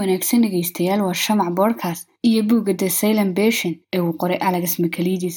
wanaagsan dhegaystayaal waa shamac boodhkast iyo buugga the silent beshin ee uu qoray alex makalidis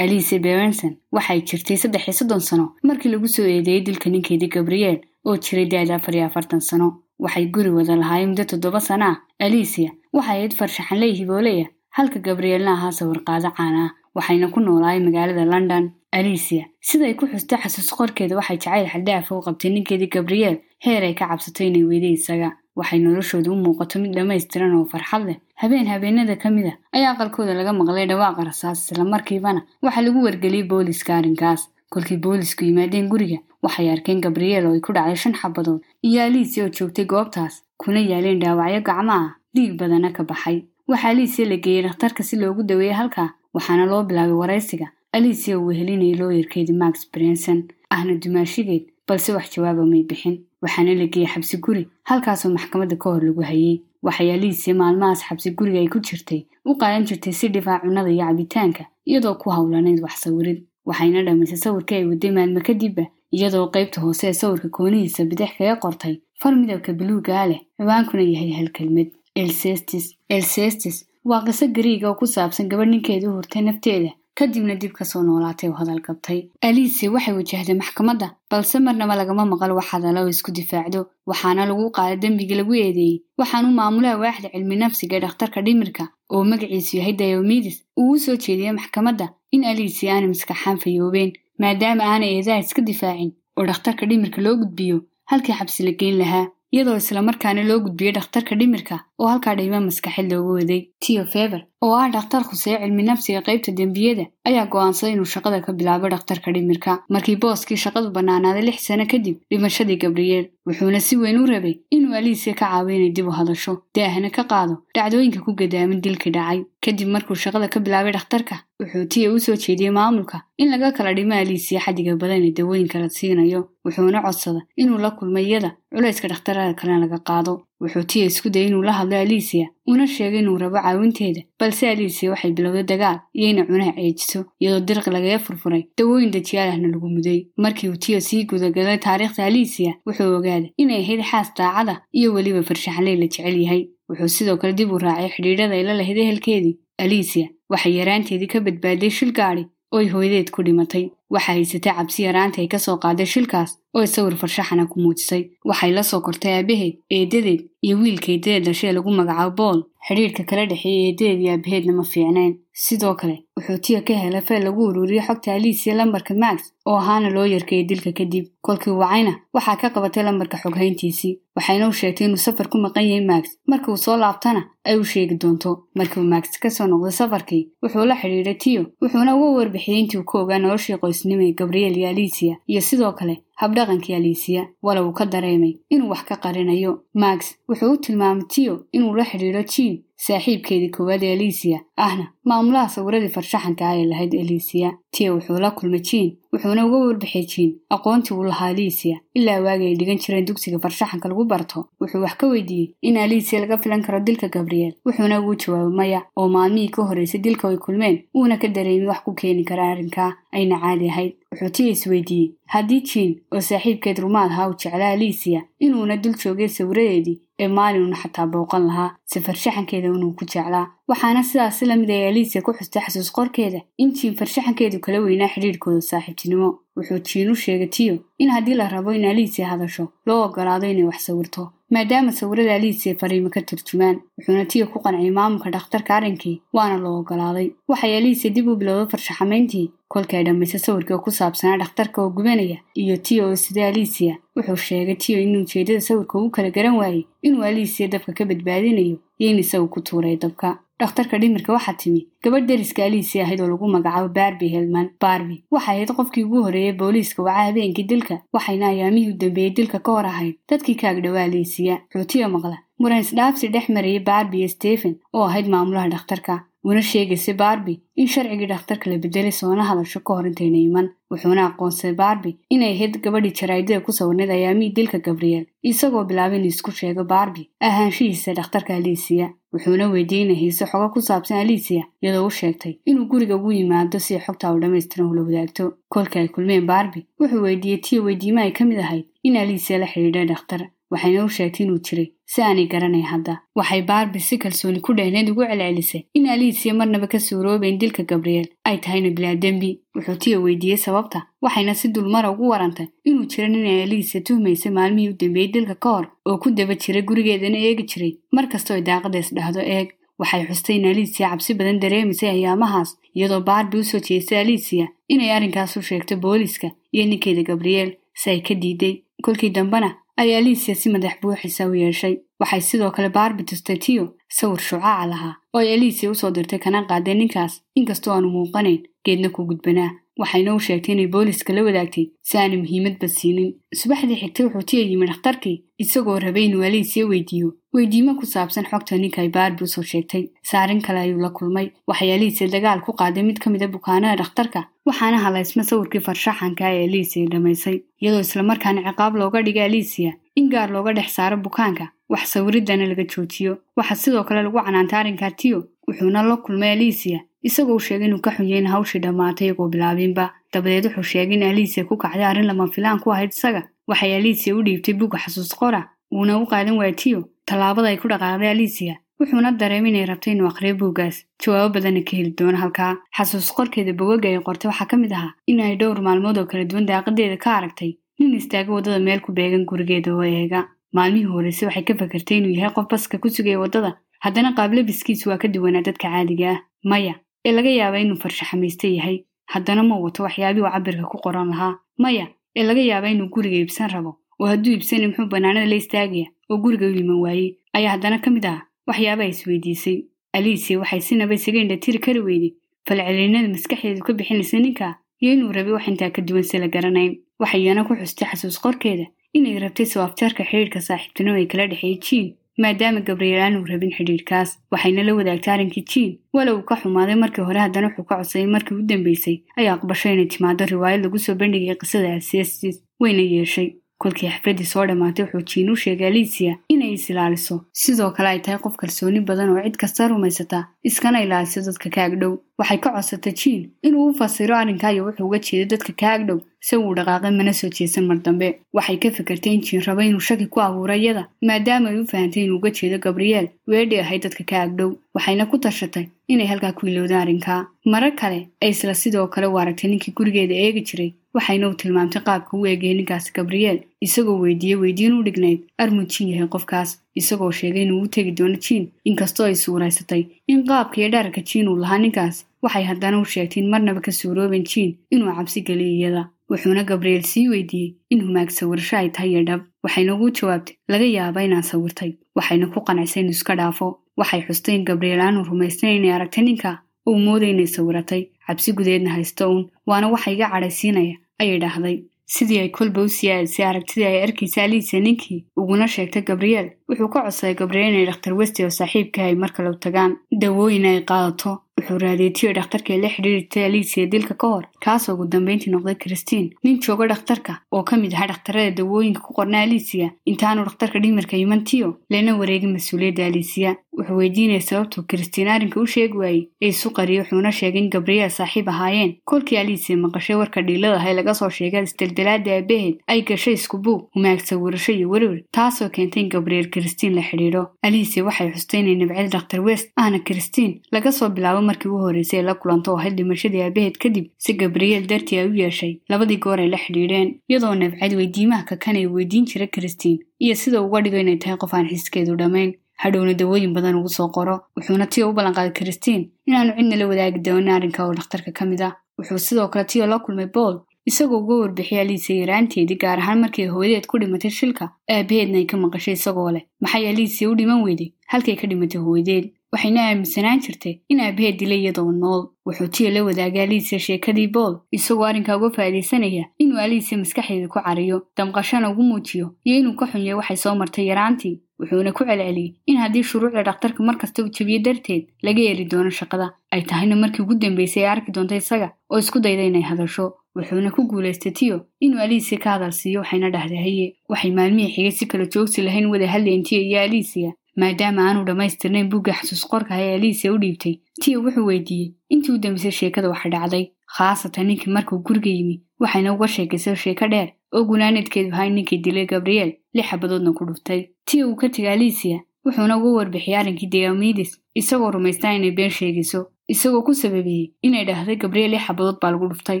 alice berenson waxay jirtay saddex iyo soddon sano markii lagu soo eedeeyey dilka ninkeedii gabriel oo jiray da-da afar iyo afartan sano. Waxay guri wada lahaayeen muddo toddoba sana ah. Alicia waxay ahayd farshaxanley hibooleya halka gabrielna ahaa sawirqaado caan ah waxayna ku noolaayeen magaalada london alicia. Siday ku xustay xasuus qorkeeda waxay jacayl xaldhaafa u qabtay ninkeedii gabriel. Heer ay ka cabsato inay weyday isaga. Waxay noloshooda u muuqato mid dhammaystiran oo farxad leh. Habeen habeenada ka mid a ayaa aqalkooda laga maqlay dhawaaqa rasaas islamarkiibana waxaa lagu wargeliyey booliska arrinkaas. Kolkii boolisku yimaadeen guriga waxay arkeen gabriel oo ay ku dhacday shan xabadood. Iyo alicia oo joogtay goobtaas kuna yaaleen dhaawacyo gacmo ah. Dhiig badana ka baxay. Waxaa alicia la geeyey dhakhtarka si loogu daweeyey halkaa waxaana loo bilaabay waraysiga alicia uu wehelinayay looyarkeedii max brenson ahna dumaashigeed balse wax jawaaba may bixin waxaana la geeyey xabsi guri halkaasoo maxkamadda ka hor lagu hayey waxay alicia maalmahaas xabsi guriga ay ku jirtay u qaadan jirtay si dhifaa cunnada iyo cabitaanka iyadoo ku howlanayd wax sawirid waxayna dhammaysay sawirkii ay waday maalmo kadibba iyadoo qaybta hoose ee sawirka koonihiisa bidix kaga qortay far midabka buluugaa leh ciwaankuna yahay hal kelmad. Elsestis elsestis waa qiso gariiga oo ku saabsan gabadh ninkeeda u hurtay nafteeda. Kadibna dib ka soo noolaatay oo hadal qabtay. Alicia waxay wajahday maxkamadda balse marnaba lagama maqal wax hadala oo isku difaacdo waxaana lagu qaaday dembigii lagu eedeeyey. Waxaanu maamulaha waaxda cilmi nafsiga ee dhakhtarka dhimirka oo magaciisu yahay dayomidis uu u soo jeediyey maxkamadda in alicia aanay maskaxaan fayoobeen maadaama aanay eedaha iska difaacin oo dhakhtarka dhimirka loo gudbiyo halkii xabsi la geyn lahaa iyadoo islamarkaana loo gudbiyey dhakhtarka dhimirka oo halkaa dhayma maskaxid loogu waday tio fever oo ah dhakhtar khuseeye cilmi nafsiga qaybta dembiyada ayaa go'aansaday inuu shaqada ka bilaabo dhakhtarka dhimirka. Markii booskii shaqadu bannaanaaday lix sano kadib dhimashadii gabriel wuxuuna si weyn u rabay inuu alicia ka caawiyo inay dib u hadasho daahna ka qaado dhacdooyinka ku gadaamin dilkii dhacay kadib markuu shaqada ka bilaabay dhakhtarka wuxuu tia u soo jeediyey maamulka. In laga kala dhimo alicia xadiga badan ee dawooyinka la siinayo wuxuuna codsada inuu la kulmo iyada culayska dhakhtarada kalena laga qaado. Wuxuu tia isku dayay inuu la hadlo alicia una sheegay inuu rabo caawinteeda balse alicia waxay bilowday dagaal iyo inay cunaha ceejiso iyadoo dirqi lagaga furfuray dawooyin dajiyaal ahna lagu muday. Markii uu tia sii gudagalay taariikhda alicia wuxuu ogaaday inay ahayd xaas daacada iyo weliba farshaxanley la jecel yahay wuxuu sidoo kale dib u raacay xidhiidhada ay la lahayd ehelkeedii alicia. Waxay yaraanteedii ka badbaaday shil gaadhi oo ay hooyadeed ku dhimatay. Waxa haysatay cabsi yaraanta ay ka soo qaaday shilkaas oo ay sawir farshaxana ku muujisay. Waxay la soo kortay aabaheed eedadeed iyo wiilka eedadeed dhashee lagu magacaabo bool. Xidhiidhka kala dhexeeyey eedadeed iyo aabaheedna ma fiicnayn sidoo kale wuxuu tia ka helay feel lagu ururiyey xogta alicia lambarka max oo ahaana loo yarkeeyey dilka kadib kolkii wacayna waxaa ka qabatay lambarka xoghayntiisii waxayna u sheegtay inuu safar ku maqan yahay max. Markii uu soo laabtana ay u sheegi doonto. Markii uu max ka soo noqday safarkii wuxuu la xidhiidhay tio wuxuuna uga warbixiyey intii uu ka ogaa noloshii qoysnimo ee gabriel iyo alicia iyo sidoo kale habdhaqankii alicia. Walow uu ka dareemay inuu wax ka qarinayo. Max wuxuu u tilmaamay tio inuu la xidhiidho jiin saaxiibkeedii koowaad ee alicia ahna maamulaha sawiradii farshaxanka ee lahayd alicia tio wuxuu la kulmay jiin wuxuuna uga warbixiyey jiin aqoontii uu lahaa alicia ilaa waagi ay dhigan jireen dugsiga farshaxanka lagu barto wuxuu wax ka weydiiyey in alicia laga filan karo dilka gabriel. Wuxuuna ugu jawaabay maya oo maalmihii ka horreysay dilka ay kulmeen uuna ka dareemin wax ku keeni kara arrinkaa ayna caadi ahayd. Wuxuu tia isweydiiyey haddii jiin oo saaxiibkeed rumaad ahaa uu jeclaa alicia inuuna dul joogay sawiradeedii ee maalinuna xataa booqan lahaa si farshaxankeeda inuu ku jeclaa. Waxaana sidaas si la mid ay alicia ku xustay xasuus qorkeeda in jiin farshaxankeedu kala weynaa xidhiidhkooda saaxiibtinimo. Wuxuu jiin u sheegay tio in haddii la rabo in alicia hadasho loo ogolaado inay wax sawirto maadaama sawirada alicia fariimo ka turjumaan wuxuuna tio ku qanciyay maamulka dhakhtarka arrinkii waana loo ogolaaday waxay alicia dib u bilowday farshaxamayntii kolkii ay dhammaysay sawirkii oo ku saabsanaa dhakhtarka oo gubanaya iyo tio oo sida alicia? Wuxuu sheegay tio in ujeedada sawirka uu kala garan waayey inuu alicia dabka ka badbaadinayo iyo in isagu ku tuuray dabka. Dhakhtarka dhimirka waxaa timi gabadh deriska alicia ahayd oo lagu magacaabo barbi helman barbi waxay ahayd qofkii ugu horreeyey booliiska wacaa habeenkii dilka waxayna ayaamihii u dambeeyey dilka ka hor ahayd. Dadkii ka agdhowaa alicia xuutiya maqla muran isdhaafsi dhex marayay barbi iyo stephen oo ahayd maamulaha dhakhtarka una sheegaysay barbi in sharcigii dhakhtarka la bedelay soona hadasho ka hor intayna iman wuxuuna aqoonsaday barbi inay ahayd gabadhii jaraa'idada ku sawirnayd ayaamihii dilka gabriel isagoo bilaabay inuu isku sheego barbi ahaanshihiisa dhakhtarka alicia. Wuxuuna weydiiyey inay hiise xogo ku saabsan alicia iyadoo u sheegtay inuu guriga ugu yimaado si xogta u dhammaystiran ula wadaagto. Kolka ay kulmeen barbi wuxuu weydiiyey tiyo weydiima ay ka mid ahayd in alicia la xidhiidhay dhakhtar waxayna u sheegtay inuu jiray si aanay garanay hadda. Waxay baarbi si kalsooni ku dhehneed ugu celcelisay. In alicia marnaba ka suuroobayn dilka gabriel ay tahayna bilaa dembi wuxuu tiyo weydiiyey sababta waxayna si dulmara ugu warantay inuu jira ninay alicia tuhmaysay maalmihii u dambeeyey dilka ka hor oo ku daba jiray gurigeedana eegi jiray. Mar kastoo ay daaqadays dhahdo eeg waxay xustay in alicia cabsi badan dareemaysay ayaamahaas iyadoo baarbi u soo jeestay alicia inay arrinkaas u sheegto booliiska iyo ninkeeda gabriel si ay ka diiday kolkii dambena ay alicia si madax buuxisa u yeeshay. Waxay sidoo kale baarbi tustay tiyo sawir shucaaca lahaa oo ay alicia u soo dirtay kana qaadeen ninkaas. Inkastoo aanu muuqanayn geedna ku gudbanaa. Waxayna u sheegtay inay booliiska la wadaagtay si aanay muhiimadba siinin. Subaxdii xigtay wuxuu tiya yimi dhakhtarkii isagoo rabay inuu alicia weydiiyo weydiimo ku saabsan xogta ninka ay baarbi u soo sheegtay. Saarin kale ayuu la kulmay waxay alicia dagaal ku qaaday mid ka mida bukaanada dhakhtarka waxaana halaysma sawirkii farshaxanka ee alicia dhamaysay. Iyadoo islamarkaana ciqaab looga dhigay alicia in gaar looga dhex saaro bukaanka wax sawiridana laga joojiyo. Waxaa sidoo kale lagu canaantay arrinkaa tiyo wuxuuna la kulmay alicia isagoo sheegay inuu ka xunyay in hawshii dhammaatay iyagoo bilaabinba. Dabadeed wuxuu sheegay in alicia ku kacday arrin lama filaan ku ahayd isaga. Waxay alicia u dhiibtay buga xasuus qora uuna u qaadan waaya tiyo tallaabada ay ku dhaqaaqday alicia wuxuuna dareemay inay rabtay inuu aqriyo buuggaas jawaabo badanna ka heli doono halkaa xasuus qorkeeda bogaga ay qortay. Waxaa ka mid ahaa in ay dhowr maalmood oo kala duwan daaqadeeda ka aragtay. Nin istaaga waddada meel ku beegan gurigeeda oo eega. Maalmihii horeyse waxay ka fakartay inuu yahay qof baska ku sugaya waddada haddana qaablabiskiisu waa ka duwanaa dadka caadiga ah. Maya ee laga yaaba inuu farshaxamayste yahay? Haddana ma wato waxyaabii uu cabirka ku qoran lahaa. Maya ee laga yaaba inuu guriga iibsan rabo? Oo hadduu iibsanay muxuu bannaanada la istaagaya oo guriga u yiman waayey. Ayaa haddana ka mid ah waxyaaba ay isweydiisay alicia waxay sinaba isaga indhatiri kari weyday. Falcelinada maskaxdeedu ka bixinaysa ninka iyo inuu rabay wax intaa ka duwan si la garanayn. Waxayana ku xustay xasuus qorkeeda inay rabtay sawaabjarka xidhiidhka saaxiibtinimo ay kala dhexeeyey jiin maadaama gabriel aanu rabin xidhiidhkaas. Waxayna la wadaagtay arrinkii jiin walow ka xumaaday markii hore haddana wuxuu ka codsaday markii u dambeysay. Ay aqbasho inay timaado riwaayad lagu soo bandhigay qisada alsiastis wayna yeeshay kolkii xafladdii soo dhammaatay wuxuu jiin u sheegay alicia inay is ilaaliso sidoo kale ay tahay qof kalsooni badan oo cid kasta rumaysata iskana ilaaliso dadka ka agdhow waxay ka codsatay jiin inuu u fasiro arrinkaa iyo wuxuu uga jeeday dadka ka agdhow si uu dhaqaaqay mana soo jeesan mar dambe. Waxay ka fikirtay in jiin raba inuu shaki ku abuuro iyada maadaama ay u fahantay inuu uga jeedo gabriel weedhi ahayd dadka ka agdhow waxayna ku tashatay inay halkaa ku ilowda arrinkaa. Marar kale ay isla sidoo kale u aragtay ninkii gurigeeda eegi jiray waxayna uu tilmaamtay qaabka u eegayay ninkaasi gabriel isagoo weydiiyey weydiin u dhignayd. Armuu jiin yahay qofkaas isagoo sheegay inuu u tegi doono jiin inkastoo ay suuraysatay in qaabka iyo dhararka jiin uu lahaa ninkaas. Waxay haddana u sheegtay in marnaba ka suurooben jiin inuu cabsi geliyo iyada wuxuuna gabriel sii weydiiyey in humaag sawirasho ay tahay iyo dhab. Waxayna ugu jawaabtay laga yaaba inaan sawirtay. Waxayna ku qanacsay inuu iska dhaafo. Waxay xustay in gabriel aanu rumaysnayn inay aragtay ninka. Uu mooday inay sawiratay cabsi gudeedna haysto uun waana waxa iga cadhaysiinaya ayay dhahday sidii ay kolba u sii aadisay aragtidii ay arkaysa alicia ninkii uguna sheegtay gabriel. Wuxuu ka codsaday gabriel inay dhakhtar westi oo saaxiibkii ay mar kale u tagaan. Dawooyin ay qaadato. Wuxuu raadiyetiyo dhakhtarkii la xidhiirtay alicia dilka ka hor. Kaasoo ugu dambeyntii noqday christiin nin jooga dhakhtarka oo ka mid ahaa dhakhtarada dawooyinka ku qorna alicia intaanu dhakhtarka dhimirka iman tiyo? Lana wareegin mas'uuliyadda alicia wuxuu weydiinaya sababtuu christiin arrinka u sheegi waayey. Ee isu qariyay wuxuuna sheegay in gabriel saaxiib ahaayeen. Kolkii alicia maqashay warka dhiilada ahay laga soo sheegay isdaldalaada aabaheed ay gashay isku buug humaag sawirasho iyo werwer taasoo keentay in gabriel christiin la xidhiidho. Alicia waxay xustay inay nabcad dhakhtar west ahna christiin laga soo bilaabo markii u horreysay ay la kulanto oo ahayd dhimashadii aabaheed kadib si gabriel dartii ay u yeeshay. Labadii goor ay la xidhiidheen iyadoo nabcad weydiimaha kakan ay weydiin jira christiin iyo sida uga dhigo inay tahay qof aan xiskeedu dhammayn hadhowna dawooyin badan ugu soo qoro. Wuxuuna tiyo u ballanqaaday christiin inaanu cidna la wadaagi doonin arrinka oo dhakhtarka ka mid ah. Wuxuu sidoo kale tiyo la kulmay bool isagoo uga warbixiyay alicia yaraanteedii gaar ahaan markii hooyadeed ku dhimatay shilka aabaheedna ay ka maqashay isagoo leh. Maxay alicia u dhiman weyday? Halkay ka dhimatay hooyadeed waxayna aaminsanaan jirtay in aabaheed dilay iyadoo nool. Wuxuu tiyo la wadaagay alicia sheekadii bool isagoo arrinkaa uga faa'iidaysanaya inuu alicia maskaxdeeda ku cariyo damqashana ugu muujiyo iyo inuu ka xunyay waxay soo martay yaraantii. Wuxuuna ku celceliyey in haddii shuruucda dhakhtarka mar kasta uu jabiyo darteed laga heli doono shaqada. Ay tahayna markii ugu dambeysay ay arki doonta isaga oo isku dayda inay hadasho. Wuxuuna ku guulaystay tiyo inuu alicia ka hadal siiyo waxayna dhahday haye waxay maalmihii xigay si kala joogsi lahayn wada hadlayen tiyo iyo alicia maadaama aanu dhammaystirnayn buugga xasuus qorka ee alicia u dhiibtay. Tiyo wuxuu weydiiyey intii u dambaysay sheekada waxa dhacday khaasatan ninkii markuu guriga yimi waxayna uga sheekaysay sheeko dheer. Oo gunaanadkeedu ahay ninkii dilay gabriel lix xabadoodna ku dhuftay. Tiyo uu ka tegay alicia wuxuuna uga warbixiyay arrinkii deomidis isagoo rumaystaa inay been sheegayso isagoo ku sababiyey inay dhahday gabriel lix xabadood baa lagu dhuftay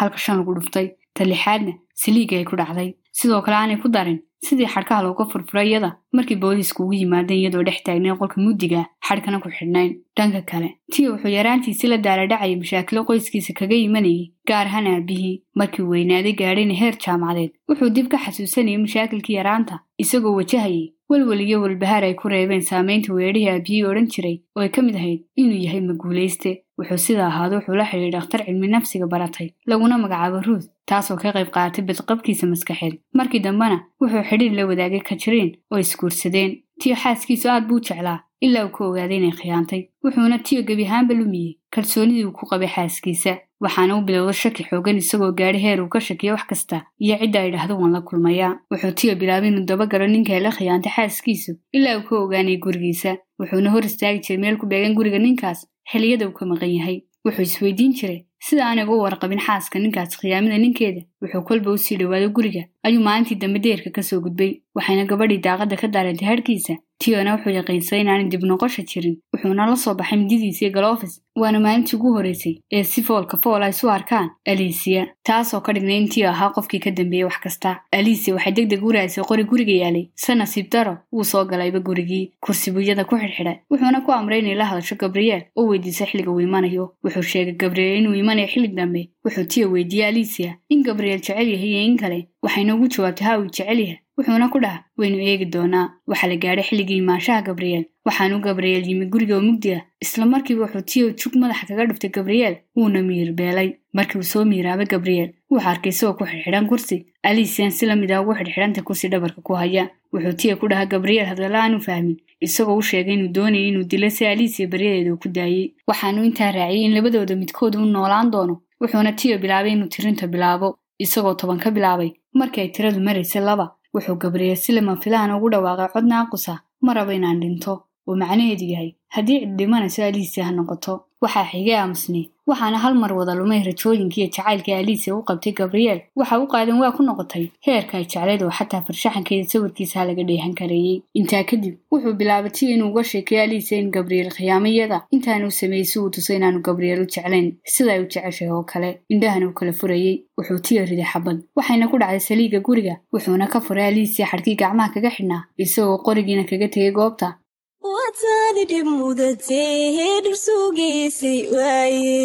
halka shan lagu dhuftay. Ta lixaadna saliiga ay ku dhacday. Sidoo kale aanay ku darin sidii xadhkaha looga furfuray iyada markii booliisku ugu yimaadeen iyadoo dhex taagnayn qolka mugdiga xadhkana ku xidhnayn dhanka kale. Tiyo wuxuu yaraantiisi la daaladhacayay mashaakilo qoyskiisa kaga imanayay gaar ahaan aabihii markii weynaaday gaadhayna heer jaamacadeed. Wuxuu dib ka xasuusanayay mashaakilkii yaraanta isagoo wajahayay welwel iyo walbahaar ay ku reebeen saamaynta weedhihii aabihii odhan jiray oo ay ka mid ahayd inuu yahay maguulayste wuxuu sida ahaado wuxuu la xidhiidhay dhakhtar cilmi nafsiga baratay laguna magacaabo ruuth taasoo ka qayb qaadatay badqabkiisa maskaxeed. Markii dambena wuxuu xidhiir la wadaagay kajiriin oo isguursadeen. Tiyo xaaskiisu aad buu jeclaa ilaa uu ka ogaaday inay khiyaantay. Wuxuuna tiyo gebi ahaanba lumiyey kalsoonidii uu ku qabay xaaskiisa. Waxaana u bilowda shaki xoogan isagoo gaadhay heer uu ka shakiyo wax kasta iyo cidda ay dhahdo waan la kulmayaa wuxuu tiyo bilaabay inuu dabagalo ninka ay la khiyaantay xaaskiisu ilaa uu ka ogaanay gurigiisa. Wuxuuna hor istaagi jiray meel ku beegan guriga ninkaas xilliyada uu ka maqan yahay. Wuxuu isweydiin jiray sida aanay uga warqabin xaaska ninkaas khiyaamada ninkeeda wuxuu kolba u sii dhowaado guriga. Ayuu maalintii dambe deerka ka soo gudbay waxayna gabadhii daaqadda ka daarantay hadhkiisa tiyona wuxuu yaqiinsaday inaanay dib noqosha jirin. Wuxuuna la soo baxay mididiis iyo galofis waana maalintii ugu horreysay ee si foolka fool ay isu arkaan aliisiya taasoo ka dhignay in tiyo ahaa qofkii ka dambeeyey wax kasta. Aliisiya waxay deg deg u raadisay qori guriga yaalay. Se nasiib daro wuu soo galayba gurigii. Kursi buuyada ku xidhxidhay. Wuxuuna ku amray inay la hadasho gabriel oo weydiisay xilliga uu imanayo wuxuu sheegay gabriel inuu imanayo xilli dambe wuxuu tiyo weydiiyey aliisiya in gabriel jecel yahay iyo in kale waxayna ugu jawaabtay uu jecel yahay. Wuxuuna ku dhaha waynu eegi doonaa waxaa la gaadhay xilligii imaanshaha gabriel. Waxaanu gabriel yimi guriga oo mugdi ah. Isla markiiba wuxuu tiyo jug madaxa kaga dhuftay gabriel wuuna miir beelay. Markii uu soo miiraabay gabriel wuxuu arkay isagoo ku xidhxidhan kursi. Alisian si la mid ah ugu xidhxidhanta kursi dhabarka ku haya. Wuxuu tiya ku dhaha gabriel hadalla aanu fahmin isagoo u sheegay inuu doonayay inuu dilo si alisiya baryadeeda uu ku daayey waxaanu intaa raaciyey in labadooda midkooda u noolaan doono. Wuxuuna tiyo bilaabay inuu tirinta bilaabo isagoo toban ka bilaabay. Markii ay tiradu maraysay laba wuxuu gabriel si lama ugu dhawaaqay cod naaqusa ma raba inaan dhinto. Oo macnaheedu yahay haddii cid dhimanayso aliisia ha noqoto waxaa xigay aamusnay. Waxaana hal mar wada lumay rajooyinkii iyo jacaylkii aliisia u qabtay gabriel. Waxa u qaadan waa ku noqotay heerka ay jeclayd oo xataa farshaxankeeda sawirkiisaha laga dheehan kareeyey. Intaa kadib wuxuu bilaabay tiyo inuu uga sheekeeyo aliisia in gabriel khiyaamayada intaanuu sameeyey si uu tusay inaanu gabriel u jeclayn sida ay u jeceshahay oo kale. Indhahana u kala furayey wuxuu tiyo riday xabad. Waxayna ku dhacday saliiga guriga wuxuuna ka furay aliisia xadhkii gacmaha kaga xidhnaa isagoo qorigiina kaga tegay goobta wataani dhib mudatee dhursugiisay waaye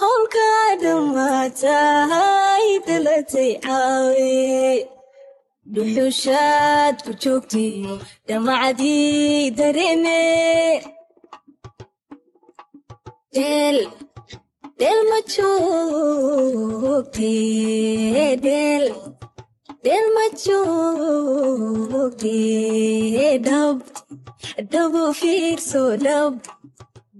howlkaa dhammaatahay dalatay caawe dhuxushaad ku joogtiyo dhamacdii dareeme del del ma joogte del del ma joogte dhab dhabu fiirso dhab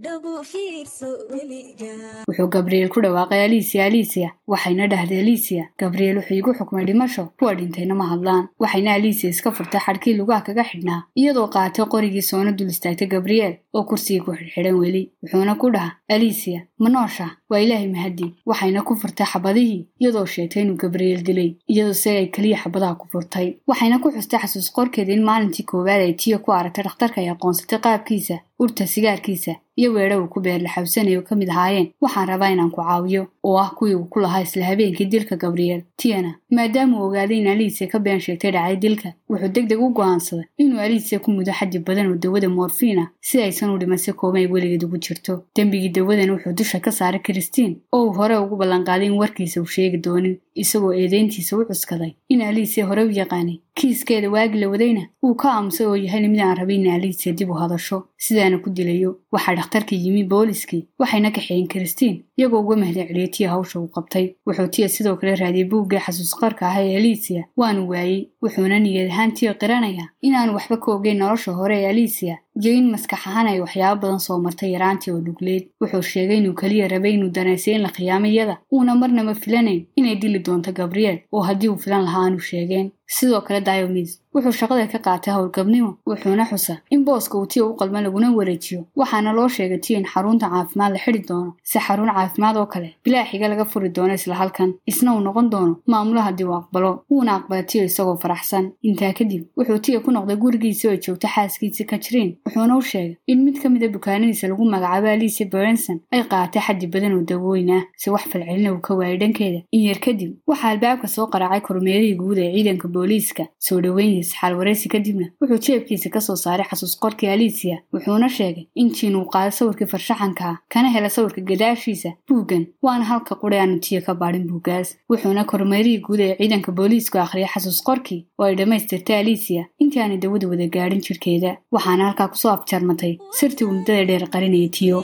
dhabu fiirso weligaa wuxuu gabriel ku dhawaaqay aliisia aliisia waxayna dhahday aliisia gabriel wuxuu igu xukmay dhimasho kuwa dhintayna ma hadlaan waxayna aliisia iska furtay xadhkii lugaha kaga xidhnaa iyadoo qaatay qorigii soona dul istaagtay gabriel oo kursigii ku xidhxidhan weli wuxuuna ku dhaha aliisia ma noosha waa ilaahay mahadi waxayna ku furtay xabadihii iyadoo sheegtay inuu gabriel dilay iyadoo se ay keliya xabadaha ku furtay. Waxayna ku xustay xasuus qorkeeda in maalintii koowaad ay tiyo ku aragtay dhakhtarka ay aqoonsatay qaabkiisa urta sigaarkiisa iyo weedha uu ku beerlaxawsanaya oo ka mid ahaayeen waxaan rabaa inaan ku caawiyo oo ah kuwii uu ku lahaa isla habeenkii dilka gabriel. Tiyana maadaama uu ogaaday in aliisia ka been sheegtay dhacay dilka wuxuu deg deg u go'aansaday inuu aliisia ku mudo xaddi badan oo dawada morfiina si aysan u dhimansi kooban ay weligeed ugu jirto. Dembigii dawadana wuxuu dusha ka saaray kristiin oo uu hore ugu ballanqaaday in warkiisa uu sheegi doonin isagoo eedeyntiisa u cuskaday. In aliisia hore u yaqaanay kiiskeeda waagi la wadayna uu ka aamusay oo yahayna mid aan rabay in aliisia dib u hadasho. Sidaana ku dilayo waxaa dhakhtarka yimi booliskii waxayna kaxeeyeen kristiin iyagoo uga mahdan celiyay tiya hawsha uu qabtay. Wuxuu tiya sidoo kale raadiyey buuggii xasuus qarka ah ee aliisia waanu waayey wuxuuna niyad ahaan tiya qiranaya inaanu waxba ka ogeyn nolosha hore ee aliisia iyo in maskax ahaan ay waxyaabo badan soo martay yaraantii oo dhugleed wuxuu sheegay inuu keliya rabay inuu danaysay in la khiyaamayada uuna marnaba filanayn inay dili doonto gabriel oo haddii uu filan lahaa aanu sheegeen. Sidoo kale diomis wuxuu shaqada ka qaatay howlgabnimo wuxuuna xusa in booska uu tiya u qalma laguna wareejiyo waxaana loo sheegay tiya in xarunta caafimaad la xidi doono si xarun caafimaad oo kale bilaa xiga laga furi doono isla halkan isna uu noqon doono maamulo haddii uu aqbalo wuuna aqbala tiya isagoo faraxsan. Intaa kadib wuxuu tiya ku noqday gurigiisii oo joogta xaaskiisii kajriin wuxuuna u sheegay in mid ka mid a bukaanadiisa lagu magacaabo alicia berenson ay qaatay xaddi badan oo dawooyin ah si wax falcelina uu ka waayay dhankeeda. In yar kadib waxaa albaabka soo qaraacay kormeerihii guud ee ciidanka booliiska soo dhoweynaya saxaal waraysi kadibna wuxuu jeebkiisa ka soo saaray xasuus qorkii alicia wuxuuna sheegay in jiin uu qaaday sawirkii farshaxanka ah kana hela sawirka gadaashiisa buuggan waana halka quri aanu tiya ka baadhin buuggaas wuxuuna kormeerihii guud ee ciidanka booliisku akhriyay xasuus qorkii oo ay dhammaystirtay alicia intii aanay dawada wada gaadhin jirkeeda waxaana halkaa ku soo afjarmatay sirtii uu muddada dheer qarinayay tiyo.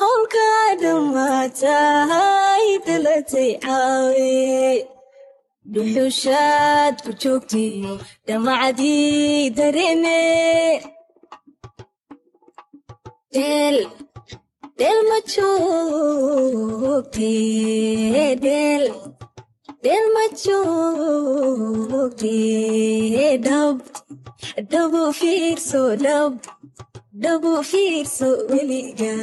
Howlkaa dhammaatahay dalatay caawe dhuxushaad ku joogtiyo dhamacdii dareeme del ma joogte del del ma joogte dhab dhabu fiirso dhab dhabu fiirso weliga